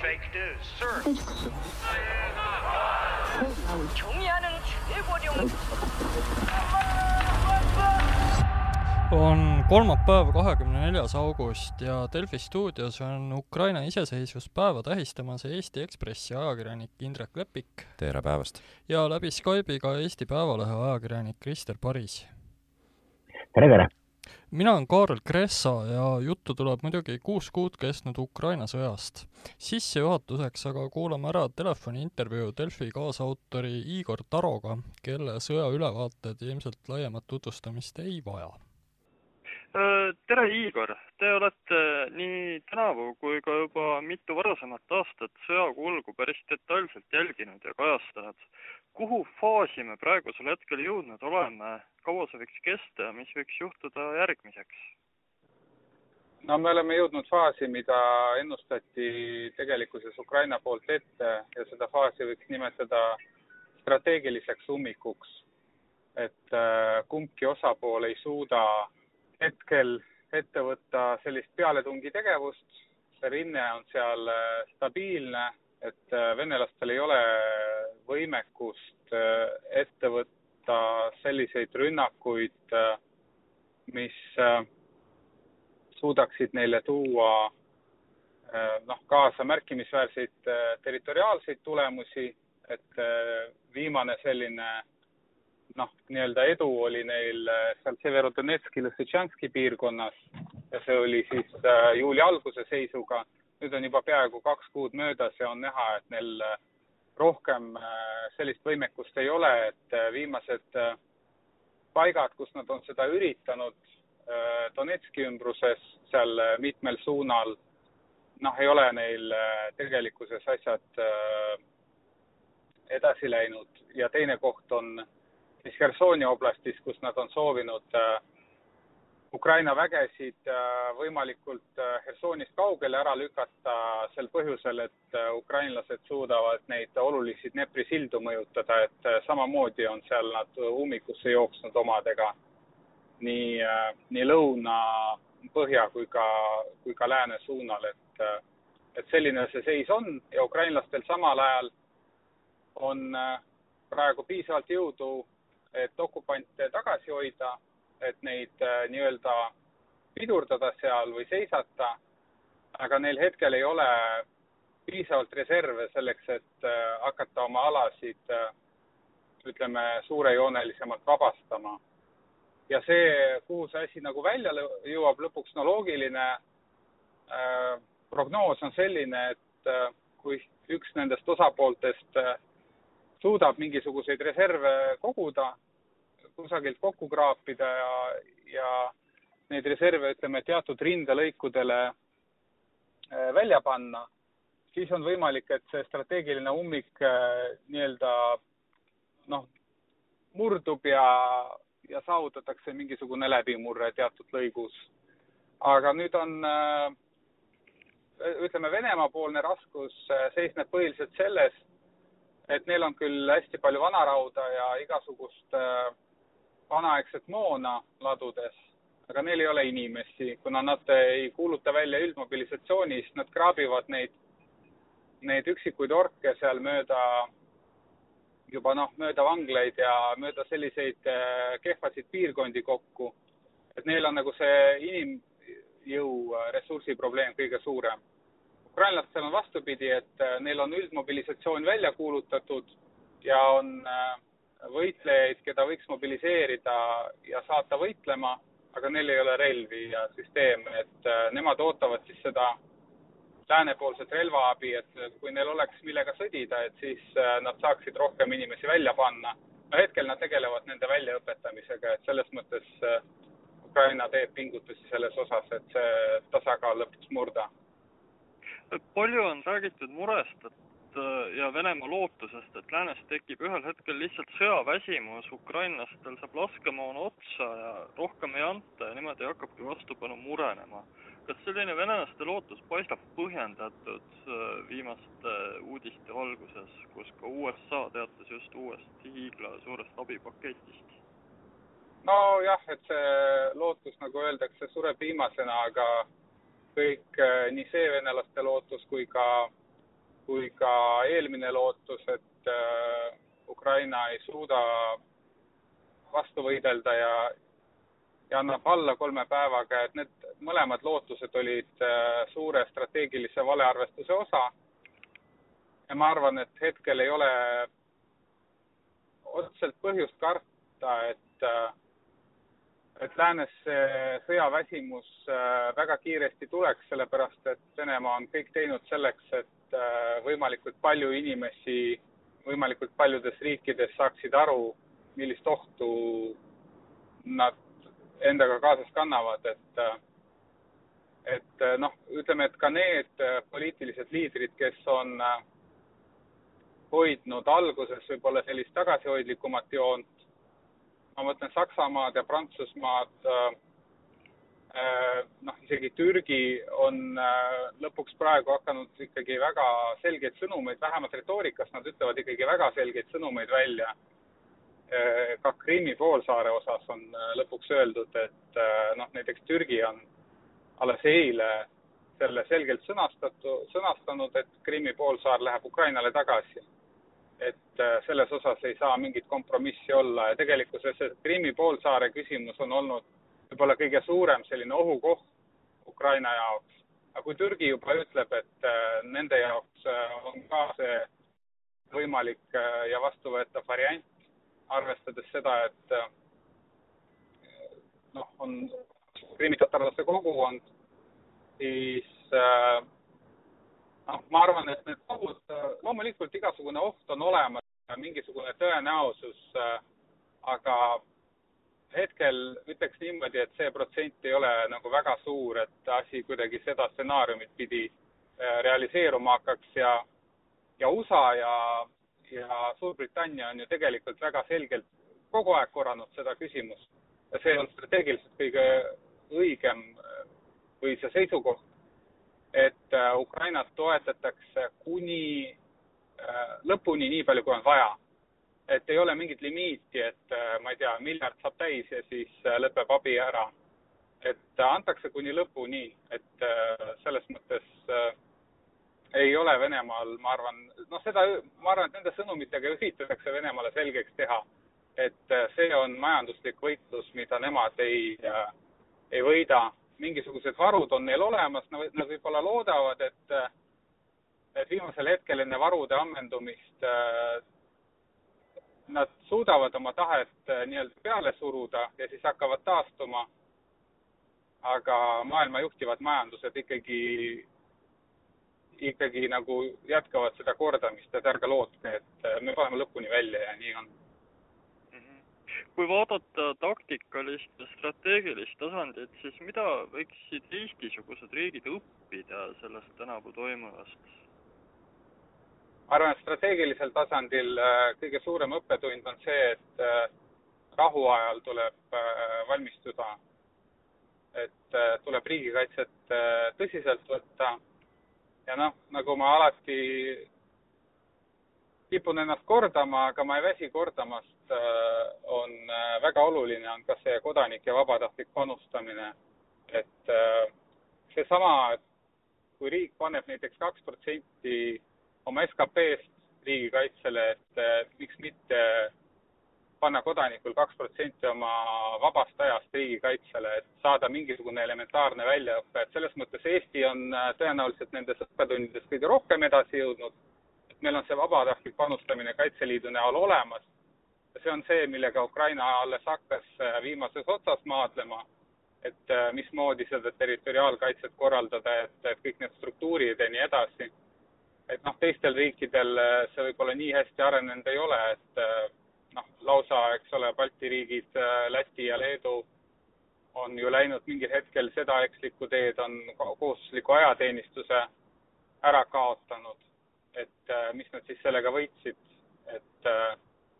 fake news, sir. on kolmapäev, kahekümne neljas august ja Delfi stuudios on Ukraina iseseisvuspäeva tähistamas Eesti Ekspressi ajakirjanik Indrek Lepik. tere päevast! ja läbi Skype'i ka Eesti Päevalehe ajakirjanik Krister Paris. tere, tere! Mina olen Kaarel Kressa ja juttu tuleb muidugi kuus kuud kestnud Ukraina sõjast. sissejuhatuseks aga kuulame ära telefoniintervjuu Delfi kaasautori Igor Taroga, kelle sõjaülevaated ilmselt laiemat tutvustamist ei vaja tere, Igor! Te olete nii tänavu kui ka juba mitu varasemat aastat sõja kulgu päris detailselt jälginud ja kajastanud. Kuhu faasi me praegusel hetkel jõudnud oleme, kaua see võiks kesta ja mis võiks juhtuda järgmiseks? no me oleme jõudnud faasi, mida ennustati tegelikkuses Ukraina poolt ette ja seda faasi võiks nimetada strateegiliseks ummikuks. et äh, kumbki osapool ei suuda hetkel ette võtta sellist pealetungitegevust, see rinne on seal äh, stabiilne, et äh, venelastel ei ole võimekust äh, ette võtta selliseid rünnakuid, mis suudaksid neile tuua noh, kaasa märkimisväärseid territoriaalseid tulemusi, et viimane selline noh, nii-öelda edu oli neil äh, seal Severodonetski, Lõssetšanski piirkonnas ja see oli siis äh, juuli alguse seisuga. Nüüd on juba peaaegu kaks kuud möödas ja on näha, et neil äh, rohkem sellist võimekust ei ole, et viimased paigad, kus nad on seda üritanud, Donetski ümbruses, seal mitmel suunal, noh, ei ole neil tegelikkuses asjad edasi läinud. Ja teine koht on siis Hersoni oblastis, kus nad on soovinud äh, Ukraina vägesid äh, võimalikult äh, Hersonist kaugele ära lükata sel põhjusel, et ukrainlased suudavad neid olulisi Dnepri sildu mõjutada, et samamoodi on seal nad ummikusse jooksnud omadega nii, nii lõuna, põhja kui ka, kui ka lääne suunal, et, et selline see seis on ja ukrainlastel samal ajal on praegu piisavalt jõudu et okupante tagasi hoida, et neid äh, nii-öelda pidurdada seal või seisata, aga neil hetkel ei ole piisavalt reserve selleks, et äh, hakata oma alasid, äh, ütleme, suurejoonelisemalt vabastama. ja see, kuhu see asi nagu välja jõuab lõpuks, no loogiline äh, prognoos on selline, et äh, kui üks nendest osapooltest äh, suudab mingisuguseid reserve koguda, kusagilt kokku kraapida ja, ja neid reserve, ütleme, teatud rindelõikudele äh, välja panna, siis on võimalik, et see strateegiline ummik äh, nii-öelda noh, murdub ja, ja saavutatakse mingisugune läbimurre teatud lõigus. aga nüüd on äh, ütleme, Venemaa-poolne raskus seisneb põhiliselt selles, et neil on küll hästi palju vanarauda ja igasugust äh, vanaaegset moona ladudes, aga neil ei ole inimesi, kuna nad ei kuuluta välja üldmobilisatsiooni, siis nad kraabivad neid, neid üksikuid orke seal mööda, juba noh, mööda vanglaid ja mööda selliseid äh, kehvasid piirkondi kokku. et neil on nagu see inimjõu äh, ressursi probleem kõige suurem. ukrainlastel on vastupidi, et äh, neil on üldmobilisatsioon välja kuulutatud ja on äh, võitlejaid, keda võiks mobiliseerida ja saata võitlema, aga neil ei ole relvi ja süsteeme, et äh, nemad ootavad siis seda läänepoolset relvaabi, et kui neil oleks millega sõdida, et siis äh, nad saaksid rohkem inimesi välja panna. no hetkel nad tegelevad nende väljaõpetamisega, et selles mõttes äh, Ukraina teeb pingutusi selles osas, et see tasakaal lõpuks murda. palju on räägitud murest, et Äh, ja Venemaa lootusest, et läänes tekib ühel hetkel lihtsalt sõjaväsimus, ukrainlastel saab laskemoona otsa ja rohkem ei anta ja niimoodi hakkabki vastupanu murenema. kas selline venelaste lootus paistab põhjendatud äh, viimaste uudiste valguses, kus ka USA teatas just uuest hiigla suurest abipaketist? nojah, et see lootus, nagu öeldakse, sureb viimasena, aga kõik, äh, nii see venelaste lootus kui ka kui ka eelmine lootus, et Ukraina ei suuda vastu võidelda ja, ja annab alla kolme päevaga, et need mõlemad lootused olid suure strateegilise valearvestuse osa. ja ma arvan, et hetkel ei ole otseselt põhjust karta, et et läänes see sõjaväsimus väga kiiresti tuleks, sellepärast et Venemaa on kõik teinud selleks, et võimalikult palju inimesi võimalikult paljudes riikides saaksid aru, millist ohtu nad endaga kaasas kannavad, et et noh, ütleme, et ka need poliitilised liidrid, kes on hoidnud alguses võib-olla sellist tagasihoidlikumat joont, ma mõtlen Saksamaad ja Prantsusmaad, noh, isegi Türgi on lõpuks praegu hakanud ikkagi väga selgeid sõnumeid, vähemalt retoorikas nad ütlevad ikkagi väga selgeid sõnumeid välja. ka Krimmi poolsaare osas on lõpuks öeldud, et noh, näiteks Türgi on alles eile selle selgelt sõnastatu, sõnastanud, et Krimmi poolsaar läheb Ukrainale tagasi. et selles osas ei saa mingit kompromissi olla ja tegelikkuses Krimmi poolsaare küsimus on olnud võib-olla kõige suurem selline ohukoht Ukraina jaoks. aga kui Türgi juba ütleb, et nende jaoks on ka see võimalik ja vastuvõetav variant, arvestades seda, et noh, on krimmitatarlaste kogukond, siis noh, ma arvan, et need ohud, loomulikult igasugune oht on olemas, mingisugune tõenäosus, aga hetkel ütleks niimoodi, et see protsent ei ole nagu väga suur, et asi kuidagi seda stsenaariumit pidi realiseeruma hakkaks ja, ja USA ja, ja Suurbritannia on ju tegelikult väga selgelt kogu aeg korranud seda küsimust. Ja see on strateegiliselt kõige õigem või see seisukoht, et Ukrainat toetatakse kuni lõpuni nii palju, kui on vaja et ei ole mingit limiiti, et ma ei tea, miljard saab täis ja siis lõpeb abi ära. et antakse kuni lõpuni, et selles mõttes ei ole Venemaal, ma arvan, noh, seda, ma arvan, et nende sõnumitega üritatakse Venemaale selgeks teha, et see on majanduslik võitlus, mida nemad ei, ei võida. mingisugused varud on neil olemas, nad võib-olla loodavad, et, et viimasel hetkel enne varude ammendumist nad suudavad oma tahet nii-öelda peale suruda ja siis hakkavad taastuma. aga maailma juhtivad majandused ikkagi, ikkagi nagu jätkavad seda kordamist, et ärge lootke, et me paneme lõpuni välja ja nii on. kui vaadata taktikalist ja strateegilist tasandit, siis mida võiksid Eesti-sugused riigid õppida sellest tänavu toimuvast? Arvan, et strateegilisel tasandil kõige suurem õppetund on see, et rahuajal tuleb valmistuda, et tuleb riigikaitset tõsiselt võtta ja noh, nagu ma alati kipun ennast kordama, aga ma ei väsi kordamast, on väga oluline, on ka see kodanike vabatahtlik panustamine. et seesama, kui riik paneb näiteks kaks protsenti oma SKP-st riigikaitsele, et miks mitte panna kodanikul kaks protsenti oma vabast ajast riigikaitsele, et saada mingisugune elementaarne väljaõpe, et selles mõttes Eesti on tõenäoliselt nendes õppetundides kõige rohkem edasi jõudnud. et meil on see vabatahtlik panustamine Kaitseliidu näol olemas. see on see, millega Ukraina alles hakkas viimases otsas maadlema, et mismoodi seda territoriaalkaitset korraldada, et, et kõik need struktuurid ja nii edasi et noh, teistel riikidel see võib-olla nii hästi arenenud ei ole, et noh, lausa, eks ole, Balti riigid, Läti ja Leedu on ju läinud mingil hetkel seda ekslikku teed, on kohustusliku ajateenistuse ära kaotanud. et mis nad siis sellega võitsid, et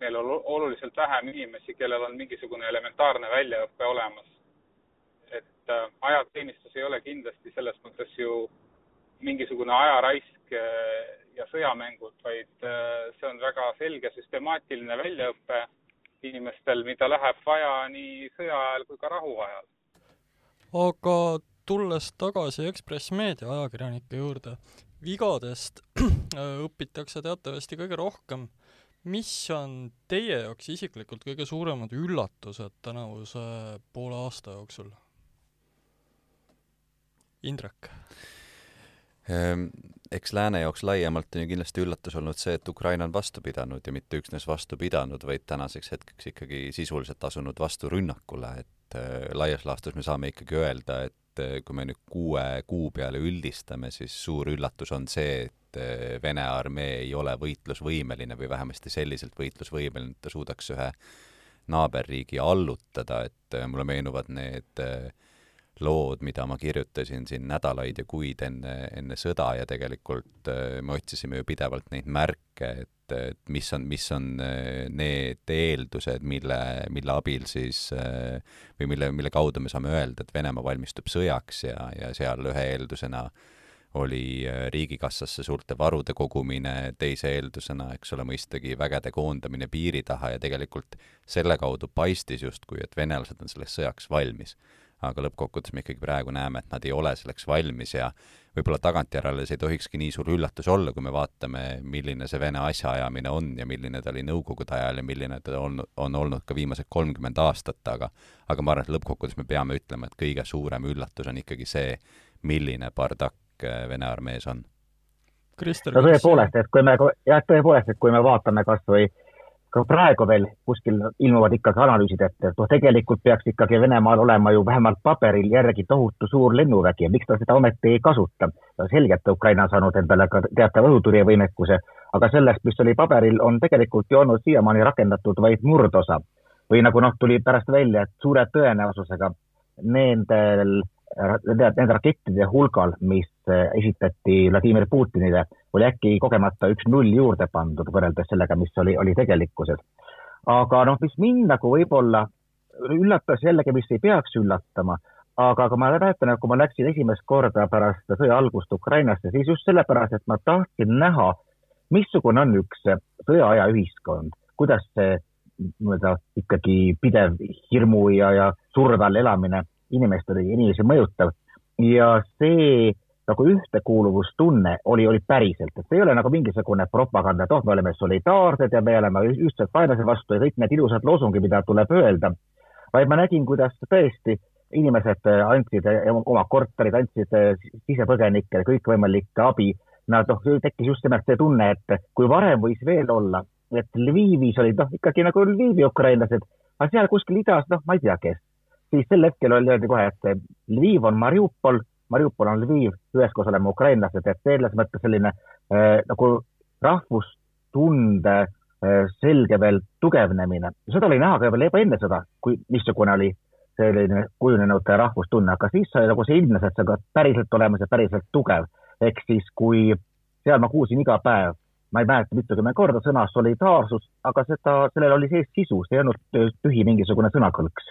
meil on oluliselt vähem inimesi, kellel on mingisugune elementaarne väljaõpe olemas. et ajateenistus ei ole kindlasti selles mõttes ju mingisugune ajaraisk ja sõjamängud, vaid see on väga selge süstemaatiline väljaõpe inimestel, mida läheb vaja nii sõja ajal kui ka rahu ajal. aga tulles tagasi Ekspress Meedia ajakirjanike juurde, vigadest õpitakse teatavasti kõige rohkem. mis on teie jaoks isiklikult kõige suuremad üllatused tänavuse poole aasta jooksul? Indrek eks lääne jaoks laiemalt on ju kindlasti üllatus olnud see, et Ukraina on vastu pidanud ja mitte üksnes vastu pidanud, vaid tänaseks hetkeks ikkagi sisuliselt asunud vastu rünnakule, et äh, laias laastus me saame ikkagi öelda, et äh, kui me nüüd kuue kuu peale üldistame, siis suur üllatus on see, et äh, Vene armee ei ole võitlusvõimeline või vähemasti selliselt võitlusvõimeline, et ta suudaks ühe naaberriigi allutada, et mulle meenuvad need äh, lood, mida ma kirjutasin siin nädalaid ja kuid enne, enne sõda ja tegelikult äh, me otsisime ju pidevalt neid märke, et, et mis on, mis on äh, need eeldused, mille, mille abil siis äh, või mille, mille kaudu me saame öelda, et Venemaa valmistub sõjaks ja, ja seal ühe eeldusena oli riigikassasse suurte varude kogumine, teise eeldusena, eks ole, mõistagi vägede koondamine piiri taha ja tegelikult selle kaudu paistis justkui, et venelased on selleks sõjaks valmis aga lõppkokkuvõttes me ikkagi praegu näeme, et nad ei ole selleks valmis ja võib-olla tagantjärele see ei tohikski nii suur üllatus olla, kui me vaatame, milline see Vene asjaajamine on ja milline ta oli Nõukogude ajal ja milline ta on, on olnud ka viimased kolmkümmend aastat, aga aga ma arvan, et lõppkokkuvõttes me peame ütlema, et kõige suurem üllatus on ikkagi see, milline bardakk äh, Vene armees on. no tõepoolest, et kui me, jah, tõepoolest, et kui me vaatame kas või ka praegu veel kuskil ilmuvad ikkagi analüüsid, et noh, tegelikult peaks ikkagi Venemaal olema ju vähemalt paberil järgi tohutu suur lennuvägi ja miks ta seda ometi ei kasuta. selge, et Ukraina on saanud endale ka teatava õhutõrjevõimekuse, aga sellest, mis oli paberil, on tegelikult ju olnud siiamaani rakendatud vaid murdosa. või nagu noh, tuli pärast välja, et suure tõenäosusega nendel nende rakettide hulgal, mis eh, esitati Vladimir Putinile, oli äkki kogemata üks null juurde pandud võrreldes sellega, mis oli, oli tegelikkuses. aga noh, mis mind nagu võib-olla üllatas jällegi, mis ei peaks üllatama, aga, aga ma mäletan, et kui ma läksin esimest korda pärast sõja algust Ukrainasse, siis just sellepärast, et ma tahtsin näha, missugune on üks sõjaaja ühiskond, kuidas see nii-öelda ikkagi pidev hirmu ja, ja surve all elamine inimestele, inimesi mõjutav. Ja see nagu ühtekuuluvustunne oli, oli päriselt, et see ei ole nagu mingisugune propaganda, et oh, me oleme solidaarsed ja me oleme ühtsed vaenlase vastu ja kõik need ilusad loosungid, mida tuleb öelda, vaid ma nägin, kuidas tõesti inimesed andsid oma korterid, andsid sisepõgenikele kõikvõimalikke abi. Nad noh, tekkis just nimelt see tunne, et kui varem võis veel olla, et Lvivis olid noh, ikkagi nagu Lvivi ukrainlased, aga seal kuskil idas, noh, ma ei tea, kes siis sel hetkel öeldi kohe, et Lviv on Mariupol, Mariupol on Lviv, üheskoos oleme ukrainlased, et selles mõttes selline äh, nagu rahvustunde äh, selge veel tugevnemine. seda oli näha ka veel juba enne seda, kui, missugune oli selline kujunenud rahvustunne, aga siis sai nagu see ilmnes, et see ka päriselt olemas ja päriselt tugev. ehk siis, kui seal ma kuulsin iga päev, ma ei mäleta mitukümmend korda sõna solidaarsus, aga seda, sellel oli sees sisu, see ei olnud tühi mingisugune sõnakõlks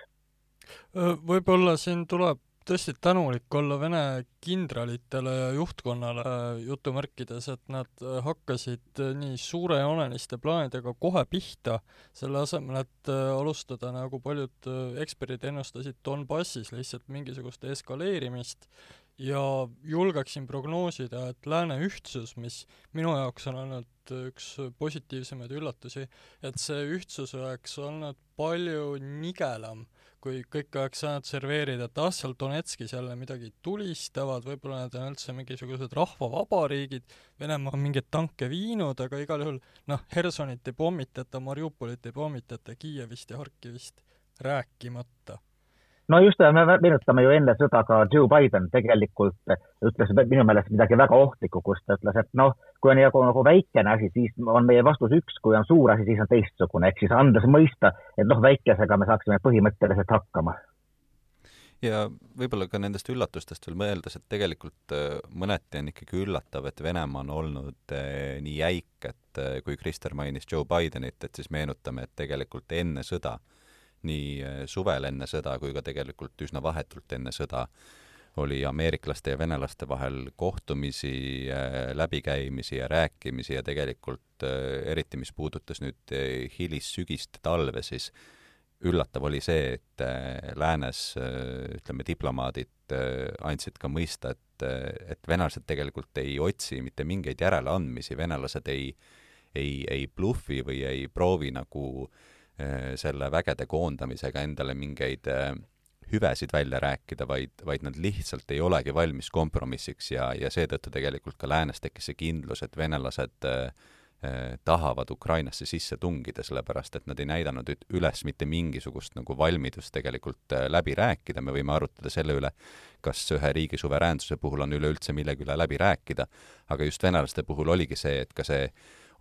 võib-olla siin tuleb tõesti tänulik olla Vene kindralitele ja juhtkonnale jutumärkides, et nad hakkasid nii suurejooneliste plaanidega kohe pihta, selle asemel, et alustada, nagu paljud eksperdid ennustasid, Donbassis lihtsalt mingisugust eskaleerimist. Ja julgeksin prognoosida, et lääne ühtsus, mis minu jaoks on olnud üks positiivsemaid üllatusi, et see ühtsus oleks olnud palju nigelam kui kõik oleks saanud serveerida, et ah, seal Donetskis jälle midagi tulistavad, võib-olla need on üldse mingisugused rahvavabariigid, Venemaa on mingeid tanke viinud, aga igal juhul noh, Hersonit ei pommitata, Mariupolit ei pommitata, Kiievist ja Harkivist rääkimata no just, me meenutame ju enne sõda ka Joe Biden tegelikult ütles minu meelest midagi väga ohtlikku, kus ta ütles, et noh, kui on nagu, nagu väikene asi, siis on meie vastus üks, kui on suur asi, siis on teistsugune, ehk siis andes mõista, et noh, väikesega me saaksime põhimõtteliselt hakkama. Ja võib-olla ka nendest üllatustest veel mõeldes, et tegelikult äh, mõneti on ikkagi üllatav, et Venemaa on olnud äh, nii jäik, et äh, kui Krister mainis Joe Bidenit, et siis meenutame, et tegelikult enne sõda äh, nii äh, suvel enne sõda kui ka tegelikult üsna vahetult enne sõda oli ameeriklaste ja venelaste vahel kohtumisi, äh, läbikäimisi ja rääkimisi ja tegelikult äh, eriti, mis puudutas nüüd hilissügist, talve, siis üllatav oli see, et läänes ütleme, diplomaadid andsid ka mõista, et, et venelased tegelikult ei otsi mitte mingeid järeleandmisi, venelased ei, ei, ei bluffi või ei proovi nagu selle vägede koondamisega endale mingeid hüvesid välja rääkida, vaid, vaid nad lihtsalt ei olegi valmis kompromissiks ja, ja seetõttu tegelikult ka läänes tekkis see kindlus, et venelased äh, äh tahavad Ukrainasse sisse tungida, sellepärast et nad ei näidanud üles mitte mingisugust nagu valmidust tegelikult äh, läbi rääkida, me võime arutada selle üle, kas ühe riigi suveräänsuse puhul on üleüldse millegi üle läbi rääkida, aga just venelaste puhul oligi see, et ka see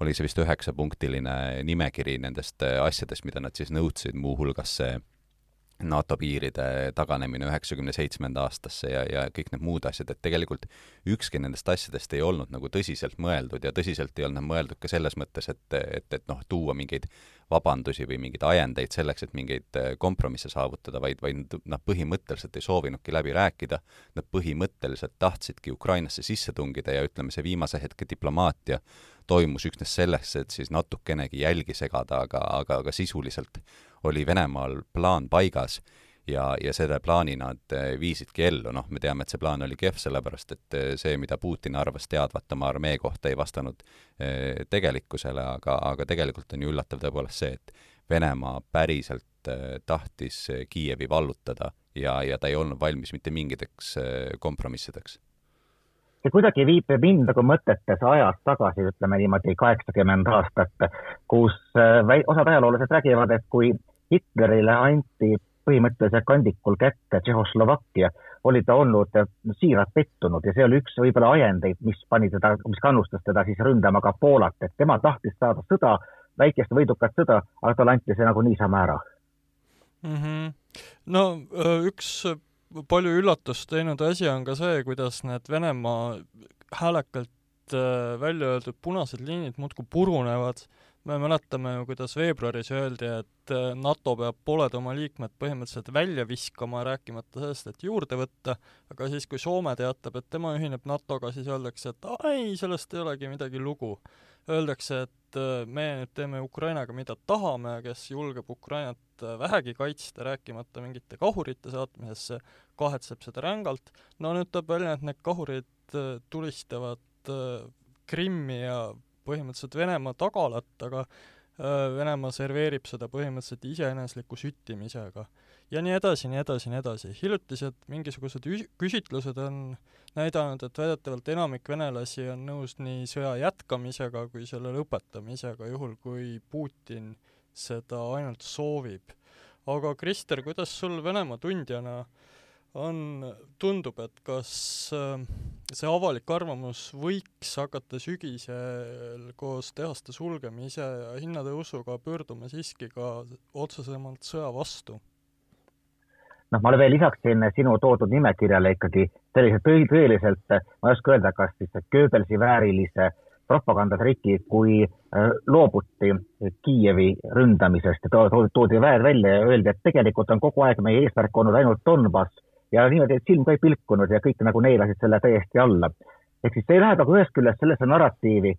oli see vist üheksapunktiline nimekiri nendest äh, asjadest, mida nad siis nõudsid, muuhulgas see NATO piiride taganemine üheksakümne seitsmenda aastasse ja, ja kõik need muud asjad, et tegelikult ükski nendest asjadest ei olnud nagu tõsiselt mõeldud ja tõsiselt ei olnud mõeldud ka selles mõttes, et, et, et noh, tuua mingeid vabandusi või mingeid ajendeid selleks, et mingeid äh, kompromisse saavutada, vaid, vaid nad põhimõtteliselt ei soovinudki läbi rääkida, nad põhimõtteliselt tahtsidki Ukrainasse sisse tungida ja ütleme, see viimase hetke diplomaatia toimus üksnes selleks, et siis natukenegi jälgi segada, aga, aga, aga sisuliselt oli Venemaal plaan paigas ja, ja selle plaani nad eh, viisidki ellu, noh, me teame, et see plaan oli kehv, sellepärast et eh, see, mida Putin arvas teadvat oma armee kohta, ei vastanud eh, tegelikkusele, aga, aga tegelikult on ju üllatav tõepoolest see, et Venemaa päriselt tahtis Kiievi vallutada ja, ja ta ei olnud valmis mitte mingiteks kompromissideks. See kuidagi viib mind nagu mõtetes ajas tagasi, ütleme niimoodi kaheksakümmend aastat, kus osad ajaloolased räägivad, et kui Hitlerile anti põhimõtteliselt kandikul kätte Tšehhoslovakkia, oli ta olnud siiralt pettunud ja see oli üks võib-olla ajendeid, mis pani teda, mis kannustas teda siis ründama ka Poolat, et tema tahtis saada sõda, väikest võidukat sõda, aga talle anti see nagu niisama ära mm. -hmm. no üks palju üllatust teinud asi on ka see, kuidas need Venemaa häälekalt välja öeldud punased liinid muudkui purunevad me mäletame ju, kuidas veebruaris öeldi, et äh, NATO peab pooled oma liikmed põhimõtteliselt välja viskama, rääkimata sellest, et juurde võtta, aga siis, kui Soome teatab, et tema ühineb NATO-ga, siis öeldakse, et ei, sellest ei olegi midagi lugu. Öeldakse, et äh, me nüüd teeme Ukrainaga, mida tahame, kes julgeb Ukrainat äh, vähegi kaitsta, rääkimata mingite kahurite saatmisesse, kahetseb seda rängalt. no nüüd tuleb välja, et need kahurid tulistavad Krimmi ja põhimõtteliselt Venemaa tagalat, aga Venemaa serveerib seda põhimõtteliselt iseenesliku süttimisega. ja nii edasi, nii edasi, nii edasi. hiljutised mingisugused küsitlused on näidanud, et väidetavalt enamik venelasi on nõus nii sõja jätkamisega kui selle lõpetamisega, juhul kui Putin seda ainult soovib. aga Krister, kuidas sul Venemaa tundjana äh, on, tundub, et kas äh, see avalik arvamus võiks hakata sügisel koos tehaste sulgemise ja hinnatõusuga pöörduma siiski ka otsesemalt sõja vastu? noh, ma veel lisaksin sinu toodud nimekirjale ikkagi sellise tõi-, tõeliselt, ma ei oska öelda, kas siis Goebbelsi väärilise propagandatriki, kui äh, loobuti Kiievi ründamisest ja toodi väed välja ja öeldi, et tegelikult on kogu aeg meie eesmärk olnud ainult Donbass ja niimoodi, et silm ka ei pilkunud ja kõik nagu neelasid selle täiesti alla. ehk siis see läheb nagu ühest küljest sellesse narratiivi,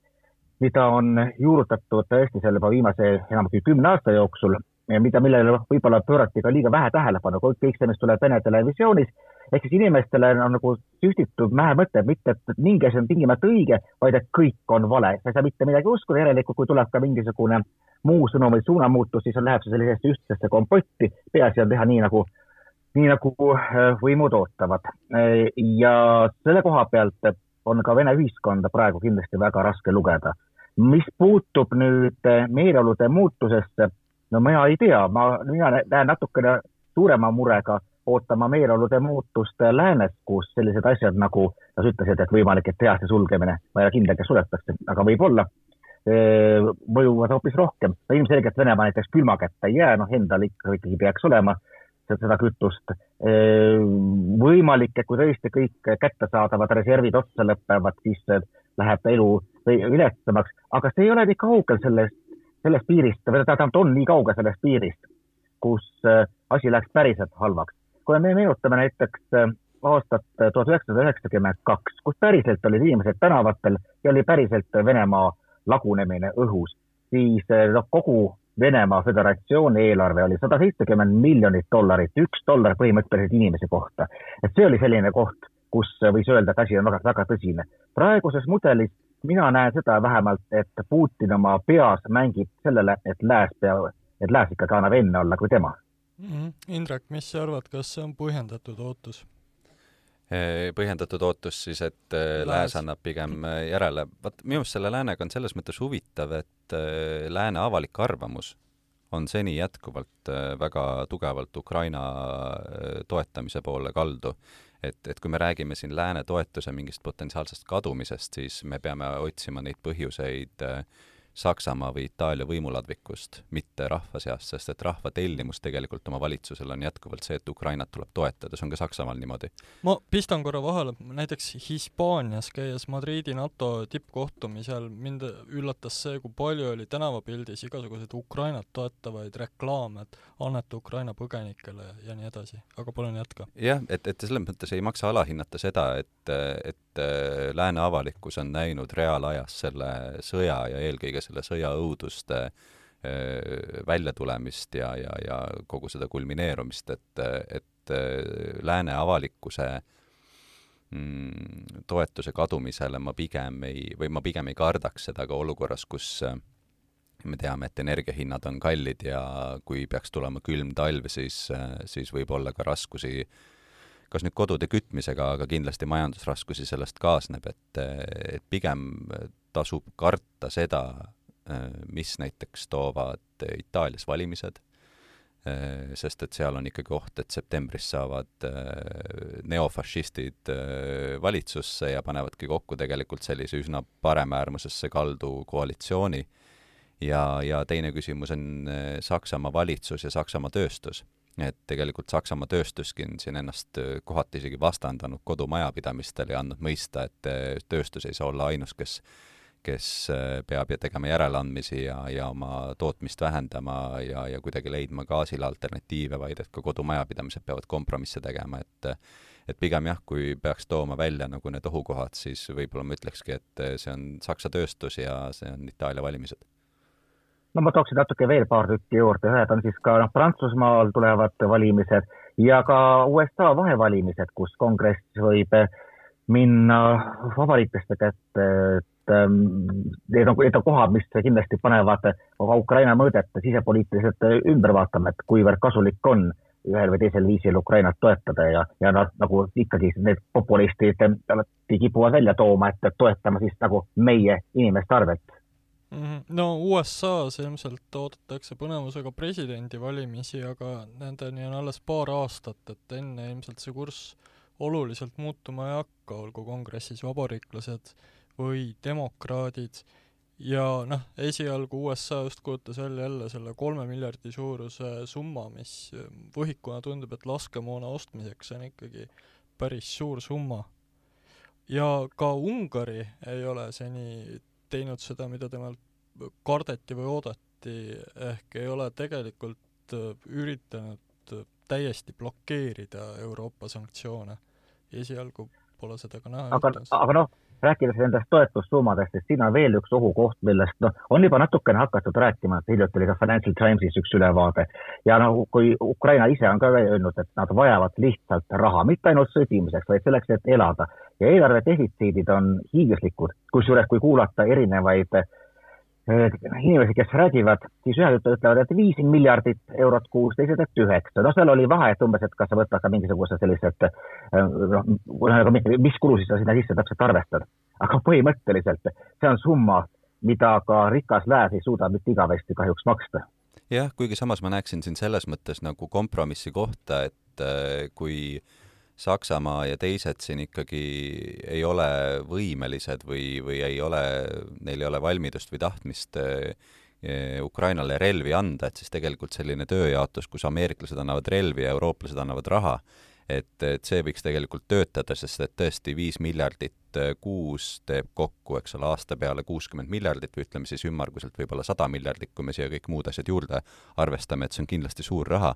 mida on juurutatud selle juba viimase enam kui kümne aasta jooksul ja mida, millele võib-olla pöörati ka liiga vähe tähelepanu, kõik see, mis tuleb Vene televisioonis, ehk siis inimestele on nagu süstitud mähe mõte, mitte et mingi asi on tingimata õige, vaid et kõik on vale, sa ei saa mitte midagi uskuda, järelikult kui tuleb ka mingisugune muu sõnum või suunamuutus, siis on, läheb see sellisesse ühtsesse kompotti, peaasi on teha nii, nagu nii nagu äh, võimud ootavad. Äh, ja selle koha pealt on ka Vene ühiskonda praegu kindlasti väga raske lugeda. mis puutub nüüd äh, meeleolude muutusesse, no mina ei tea, ma, mina näen natukene suurema murega ootama meeleolude muutust läänes, kus sellised asjad nagu, sa ütlesid, et võimalik, et tehase sulgemine, ma ei ole kindel, kes suletakse, aga võib-olla, mõjuvad hoopis rohkem. no ilmselgelt Venemaa näiteks külma kätte ei jää, noh, endal ikka ikkagi peaks olema seda kütust. võimalik, et kui tõesti kõik kättesaadavad reservid otsa lõpevad, siis läheb elu viletsamaks, aga see ei ole nii kaugel sellest, sellest piirist, või tähendab, on nii kaugel sellest piirist, kus asi läks päriselt halvaks. kui me meenutame näiteks aastat tuhat üheksasada üheksakümmend kaks, kus päriselt olid inimesed tänavatel ja oli päriselt Venemaa lagunemine õhus, siis noh, kogu Venemaa Föderatsiooni eelarve oli sada seitsekümmend miljonit dollarit, üks dollar põhimõtteliselt inimese kohta. et see oli selline koht, kus võis öelda, et asi on väga, väga tõsine. praeguses mudelis mina näen seda vähemalt, et Putin oma peas mängib sellele, et lääs peab, et lääs ikkagi annab enne olla kui tema mm. -hmm. Indrek, mis sa arvad, kas see on põhjendatud ootus? Põhjendatud ootus siis, et lääs, lääs annab pigem järele. vaat minu arust selle läänega on selles mõttes huvitav, et lääne avalik arvamus on seni jätkuvalt väga tugevalt Ukraina toetamise poole kaldu. et, et kui me räägime siin lääne toetuse mingist potentsiaalsest kadumisest, siis me peame otsima neid põhjuseid äh, Saksamaa või Itaalia võimuladvikust, mitte rahva seast, sest et rahva tellimus tegelikult oma valitsusele on jätkuvalt see, et Ukrainat tuleb toetada, see on ka Saksamaal niimoodi. ma pistan korra vahele, näiteks Hispaanias käies Madridi NATO tippkohtumisel mind üllatas see, kui palju oli tänavapildis igasuguseid Ukrainat toetavaid reklaame, et anneta Ukraina põgenikele ja nii edasi, aga palun jätka. jah, et, et selles mõttes ei maksa alahinnata seda, et, et lääne avalikkus on näinud reaalajas selle sõja ja eelkõige selle sõja õuduste väljatulemist ja, ja, ja kogu seda kulmineerumist, et, et lääne avalikkuse mm, toetuse kadumisele ma pigem ei, või ma pigem ei kardaks seda ka olukorras, kus me teame, et energiahinnad on kallid ja kui peaks tulema külm talv, siis, siis võib olla ka raskusi kas nüüd kodude kütmisega, aga kindlasti majandusraskusi sellest kaasneb, et, et pigem tasub karta seda, mis näiteks toovad Itaalias valimised, sest et seal on ikkagi oht, et septembris saavad neofašistid valitsusse ja panevadki kokku tegelikult sellise üsna paremäärmusesse kaldu koalitsiooni. ja, ja teine küsimus on Saksamaa valitsus ja Saksamaa tööstus et tegelikult Saksamaa tööstuski on siin ennast kohati isegi vastandanud kodumajapidamistele ja andnud mõista, et tööstus ei saa olla ainus, kes kes äh, peab tegema järeleandmisi ja, ja oma tootmist vähendama ja, ja kuidagi leidma gaasile alternatiive, vaid et ka kodumajapidamised peavad kompromisse tegema, et et pigem jah, kui peaks tooma välja nagu need ohukohad, siis võib-olla ma ütlekski, et see on Saksa tööstus ja see on Itaalia valimised. no ma tooksin natuke veel paar tükki juurde, ühed on siis ka noh, Prantsusmaal tulevad valimised ja ka USA vahevalimised, kus kongress võib minna vabariiklaste kätte need on, need on kohad, mis kindlasti panevad ka Ukraina mõõdet sisepoliitiliselt ümber vaatama, et kuivõrd kasulik on ühel või teisel viisil Ukrainat toetada ja, ja nad nagu ikkagi need populistid alati kipuvad välja tooma, et toetama siis nagu meie inimeste arvelt mhm. no USA-s ilmselt oodatakse põnevusega presidendivalimisi, aga nendeni on alles paar aastat, et enne ilmselt see kurss oluliselt muutuma ei hakka, olgu kongressis vabariiklased või demokraadid ja noh, esialgu USA just kujutas välja jälle selle kolme miljardi suuruse summa, mis võhikuna tundub, et laskemoona ostmiseks on ikkagi päris suur summa. ja ka Ungari ei ole seni teinud seda, mida temalt kardeti või oodati, ehk ei ole tegelikult üritanud täiesti blokeerida Euroopa sanktsioone. esialgu pole seda ka näha aga, aga noh, rääkides nendest toetussummadest, siis siin on veel üks ohukoht, millest noh, on juba natukene hakatud rääkima, et hiljuti oli ka Financial Timesis üks ülevaade. Ja noh, kui Ukraina ise on ka öelnud, et nad vajavad lihtsalt raha, mitte ainult sõdimiseks, vaid selleks, et elada. Ja eelarve defitsiidid on hiiglaslikud, kusjuures kui kuulata erinevaid äh, inimesi, kes räägivad, siis ühed ütlevad, et viis miljardit eurot kuus, teised, et üheksa. no seal oli vahe, et umbes, et kas sa võtad ka mingisuguse sellised noh, ühesõnaga, mis kulusid sa sinna sisse täpselt arvestad. aga põhimõtteliselt see on summa, mida ka rikas lääs ei suuda mitte igavesti kahjuks maksta. jah, kuigi samas ma näeksin siin selles mõttes nagu kompromissi kohta, et äh, kui äh, Saksamaa ja teised siin ikkagi ei ole võimelised või, või ei ole, neil ei ole valmidust või tahtmist eh, Ukrainale relvi anda, et siis tegelikult selline tööjaotus, kus ameeriklased annavad relvi ja eurooplased annavad raha, et, et see võiks tegelikult töötada, sest et tõesti viis miljardit eh, kuus teeb kokku, eks ole, aasta peale kuuskümmend miljardit või ütleme siis ümmarguselt võib-olla sada miljardit, kui me siia kõik muud asjad juurde arvestame, et see on kindlasti suur raha.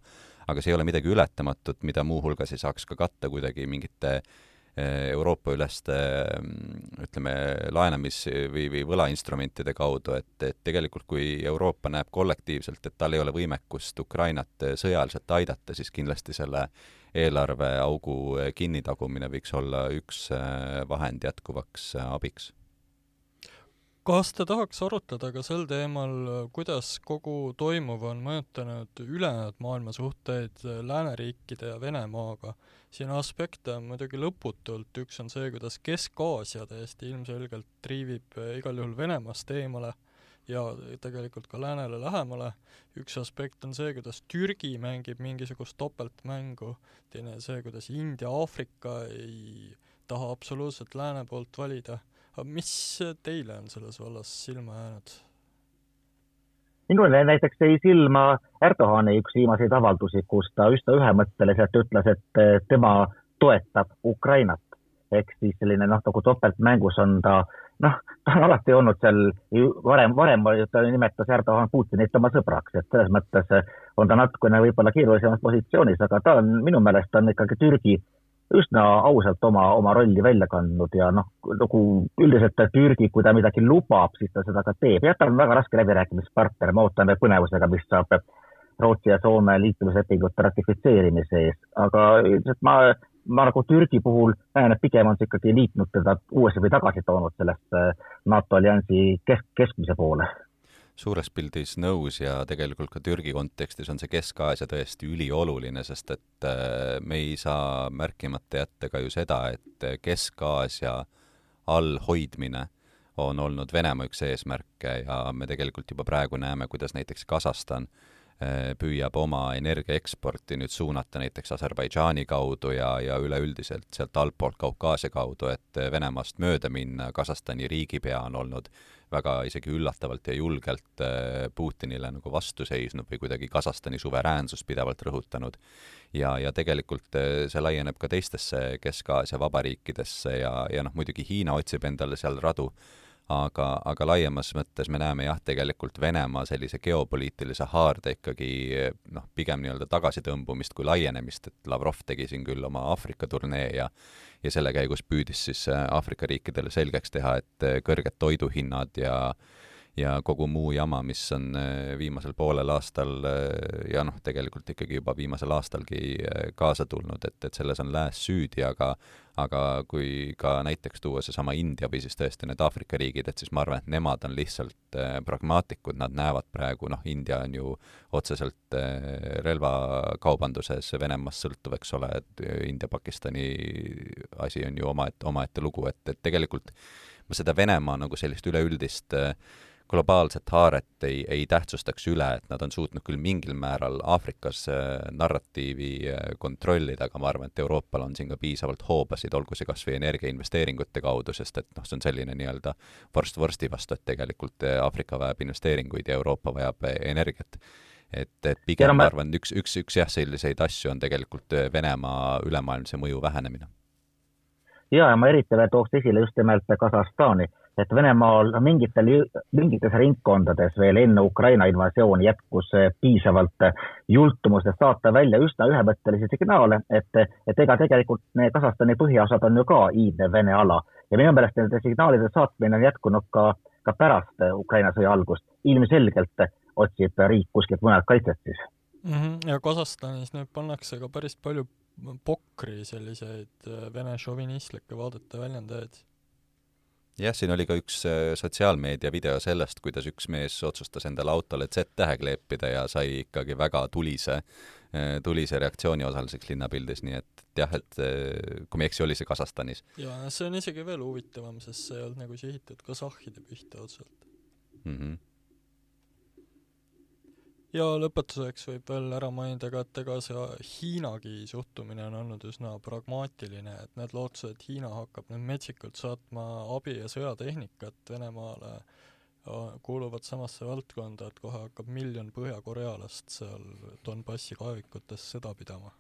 Aga see ei ole midagi ületamatut, mida muuhulgas ei saaks ka katta kuidagi mingite Euroopa-üleste ütleme, laenamis- või, või võlainstrumentide kaudu, et, et tegelikult kui Euroopa näeb kollektiivselt, et tal ei ole võimekust Ukrainat sõjaliselt aidata, siis kindlasti selle eelarveaugu kinnitagumine võiks olla üks vahend jätkuvaks abiks kas te tahaks arutleda ka sel teemal, kuidas kogu toimuv on mõjutanud ülejäänud maailma suhteid lääneriikide ja Venemaaga? siin aspekte on muidugi lõputult, üks on see, kuidas Kesk-Aasia täiesti ilmselgelt triivib igal juhul Venemaast eemale ja tegelikult ka läänele lähemale, üks aspekt on see, kuidas Türgi mängib mingisugust topeltmängu, teine see, kuidas India, Aafrika ei taha absoluutselt lääne poolt valida aga mis teile on selles vallas silma jäänud? minule näiteks jäi silma Erdoğani üks viimaseid avaldusi, kus ta üsna ühemõtteliselt ütles, et tema toetab Ukrainat. ehk siis selline noh, nagu topeltmängus on ta, noh, ta on alati olnud seal, varem, varem ta nimetas Erdoğan Putinit oma sõbraks, et selles mõttes on ta natukene võib-olla keerulisemas positsioonis, aga ta on, minu meelest on ikkagi Türgi üsna ausalt oma, oma rolli välja kandnud ja noh, nagu üldiselt Türgi, kui ta midagi lubab, siis ta seda ka teeb. jah, tal on väga raske läbirääkimispartner, me ootame põnevusega, mis saab Rootsi ja Soome liitumislepingute ratifitseerimise ees, aga üldiselt ma, ma nagu Türgi puhul näen, et pigem on see ikkagi liitnud teda uuesti või tagasi toonud sellest NATO alliansi kesk, keskmise poole suures pildis nõus ja tegelikult ka Türgi kontekstis on see Kesk-Aasia tõesti ülioluline, sest et äh, me ei saa märkimata jätta ka ju seda, et Kesk-Aasia all hoidmine on olnud Venemaa üks eesmärke ja me tegelikult juba praegu näeme, kuidas näiteks Kasahstan äh, püüab oma energiaeksporti nüüd suunata näiteks Aserbaidžaani kaudu ja, ja üleüldiselt sealt altpoolt Kaukaasia kaudu, et Venemaast mööda minna, Kasahstani riigipea on olnud väga isegi üllatavalt ja julgelt äh, Putinile nagu vastu seisnud või kuidagi Kasahstani suveräänsust pidevalt rõhutanud. ja, ja tegelikult äh, see laieneb ka teistesse Kesk-Aasia vabariikidesse ja, ja noh, muidugi Hiina otsib endale seal radu aga, aga laiemas mõttes me näeme jah, tegelikult Venemaa sellise geopoliitilise haarde ikkagi noh, pigem nii-öelda tagasitõmbumist kui laienemist, et Lavrov tegi siin küll oma Aafrika turnee ja ja selle käigus püüdis siis äh, Aafrika riikidele selgeks teha, et äh, kõrged toiduhinnad ja ja kogu muu jama, mis on äh, viimasel poolel aastal ja noh, tegelikult ikkagi juba viimasel aastalgi kaasa tulnud, et, et selles on lääs süüdi, aga aga kui ka näiteks tuua seesama India või siis tõesti need Aafrika riigid, et siis ma arvan, et nemad on lihtsalt pragmaatikud, nad näevad praegu, noh, India on ju otseselt relvakaubanduses Venemaast sõltuv, eks ole, et India-Pakistani asi on ju omaette, omaette lugu, et, et tegelikult ma seda Venemaa nagu sellist üleüldist äh, globaalset haaret ei, ei tähtsustaks üle, et nad on suutnud küll mingil määral Aafrikas äh, narratiivi äh, kontrollida, aga ma arvan, et Euroopal on siin ka piisavalt hoobasid, olgu see kas või energiainvesteeringute kaudu, sest et noh, see on selline nii-öelda vorst vorsti vastu, et tegelikult Aafrika vajab investeeringuid ja Euroopa vajab energiat. Et, et pigem ma arvan, üks, üks, üks jah, selliseid asju on tegelikult Venemaa ülemaailmse mõju vähenemine. Ja, ja ma eriti veel tooks esile just nimelt Kasahstani, et Venemaal mingitel, mingites ringkondades veel enne Ukraina invasiooni jätkus piisavalt jultumust, et saata välja üsna ühemõttelisi signaale, et, et ega tegelikult Kasahstani põhjaosad on ju ka iidne Vene ala ja minu meelest nende signaalide saatmine on jätkunud ka, ka pärast Ukraina sõja algust. ilmselgelt otsib riik kuskilt mujalt kaitset siis mm. -hmm. ja Kasahstanis nüüd pannakse ka päris palju pokri selliseid vene šovinistlikke vaadete väljendajaid. Jah, siin oli ka üks äh, sotsiaalmeedia video sellest, kuidas üks mees otsustas endale autole Z-tähe kleepida ja sai ikkagi väga tulise, äh, tulise reaktsiooni osaliseks linnapildis, nii et jah, et kui ma ei eksi, oli see Kasahstanis. jaa, see on isegi veel huvitavam, sest see ei olnud nagu sihitud kasahhide pihta otseselt mm. -hmm ja lõpetuseks võib veel ära mainida ka, et ega see Hiinagi suhtumine on olnud üsna pragmaatiline, et need lootused, et Hiina hakkab nüüd metsikult saatma abi- ja sõjatehnikat Venemaale, kuuluvad samasse valdkonda, et kohe hakkab miljon põhjakorealast seal Donbassi kaevikutes sõda pidama.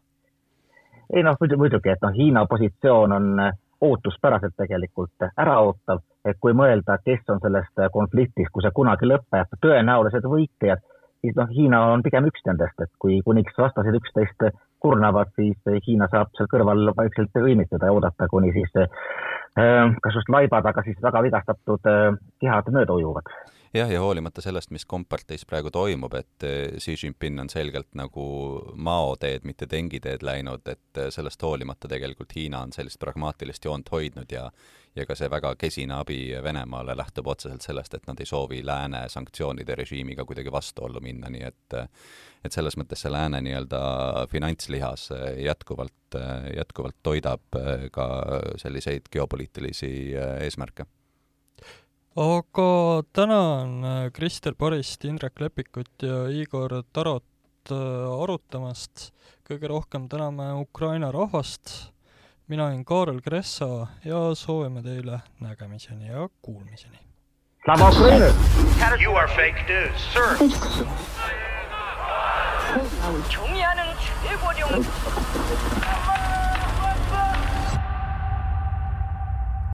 ei noh, muidugi, et noh, Hiina positsioon on ootuspäraselt tegelikult äraootav, et kui mõelda, kes on sellest konfliktist, kui see kunagi lõpeb, tõenäolised võitjad siis noh, Hiina on pigem üks nendest, et kui kuniks vastased üksteist kurnavad, siis Hiina saab seal kõrval vaikselt õimitseda ja oodata, kuni siis kas just laibad, aga siis väga vigastatud kehad mööda ujuvad jah, ja hoolimata sellest, mis komparteis praegu toimub, et eh, Xi Jinping on selgelt nagu Mao teed, mitte Dengi teed läinud, et eh, sellest hoolimata tegelikult Hiina on sellist pragmaatilist joont hoidnud ja ja ka see väga kesine abi Venemaale lähtub otseselt sellest, et nad ei soovi lääne sanktsioonide režiimiga kuidagi vastuollu minna, nii et et selles mõttes see lääne nii-öelda finantslihas jätkuvalt, jätkuvalt toidab ka selliseid geopoliitilisi eesmärke aga tänan äh, Kristel Parist, Indrek Lepikut ja Igor Tarot äh, arutamast. kõige rohkem täname Ukraina rahvast. mina olen Kaarel Kressa ja soovime teile nägemiseni ja kuulmiseni. Slava Ukraini! You are fake news, sir. 경의하는 최고령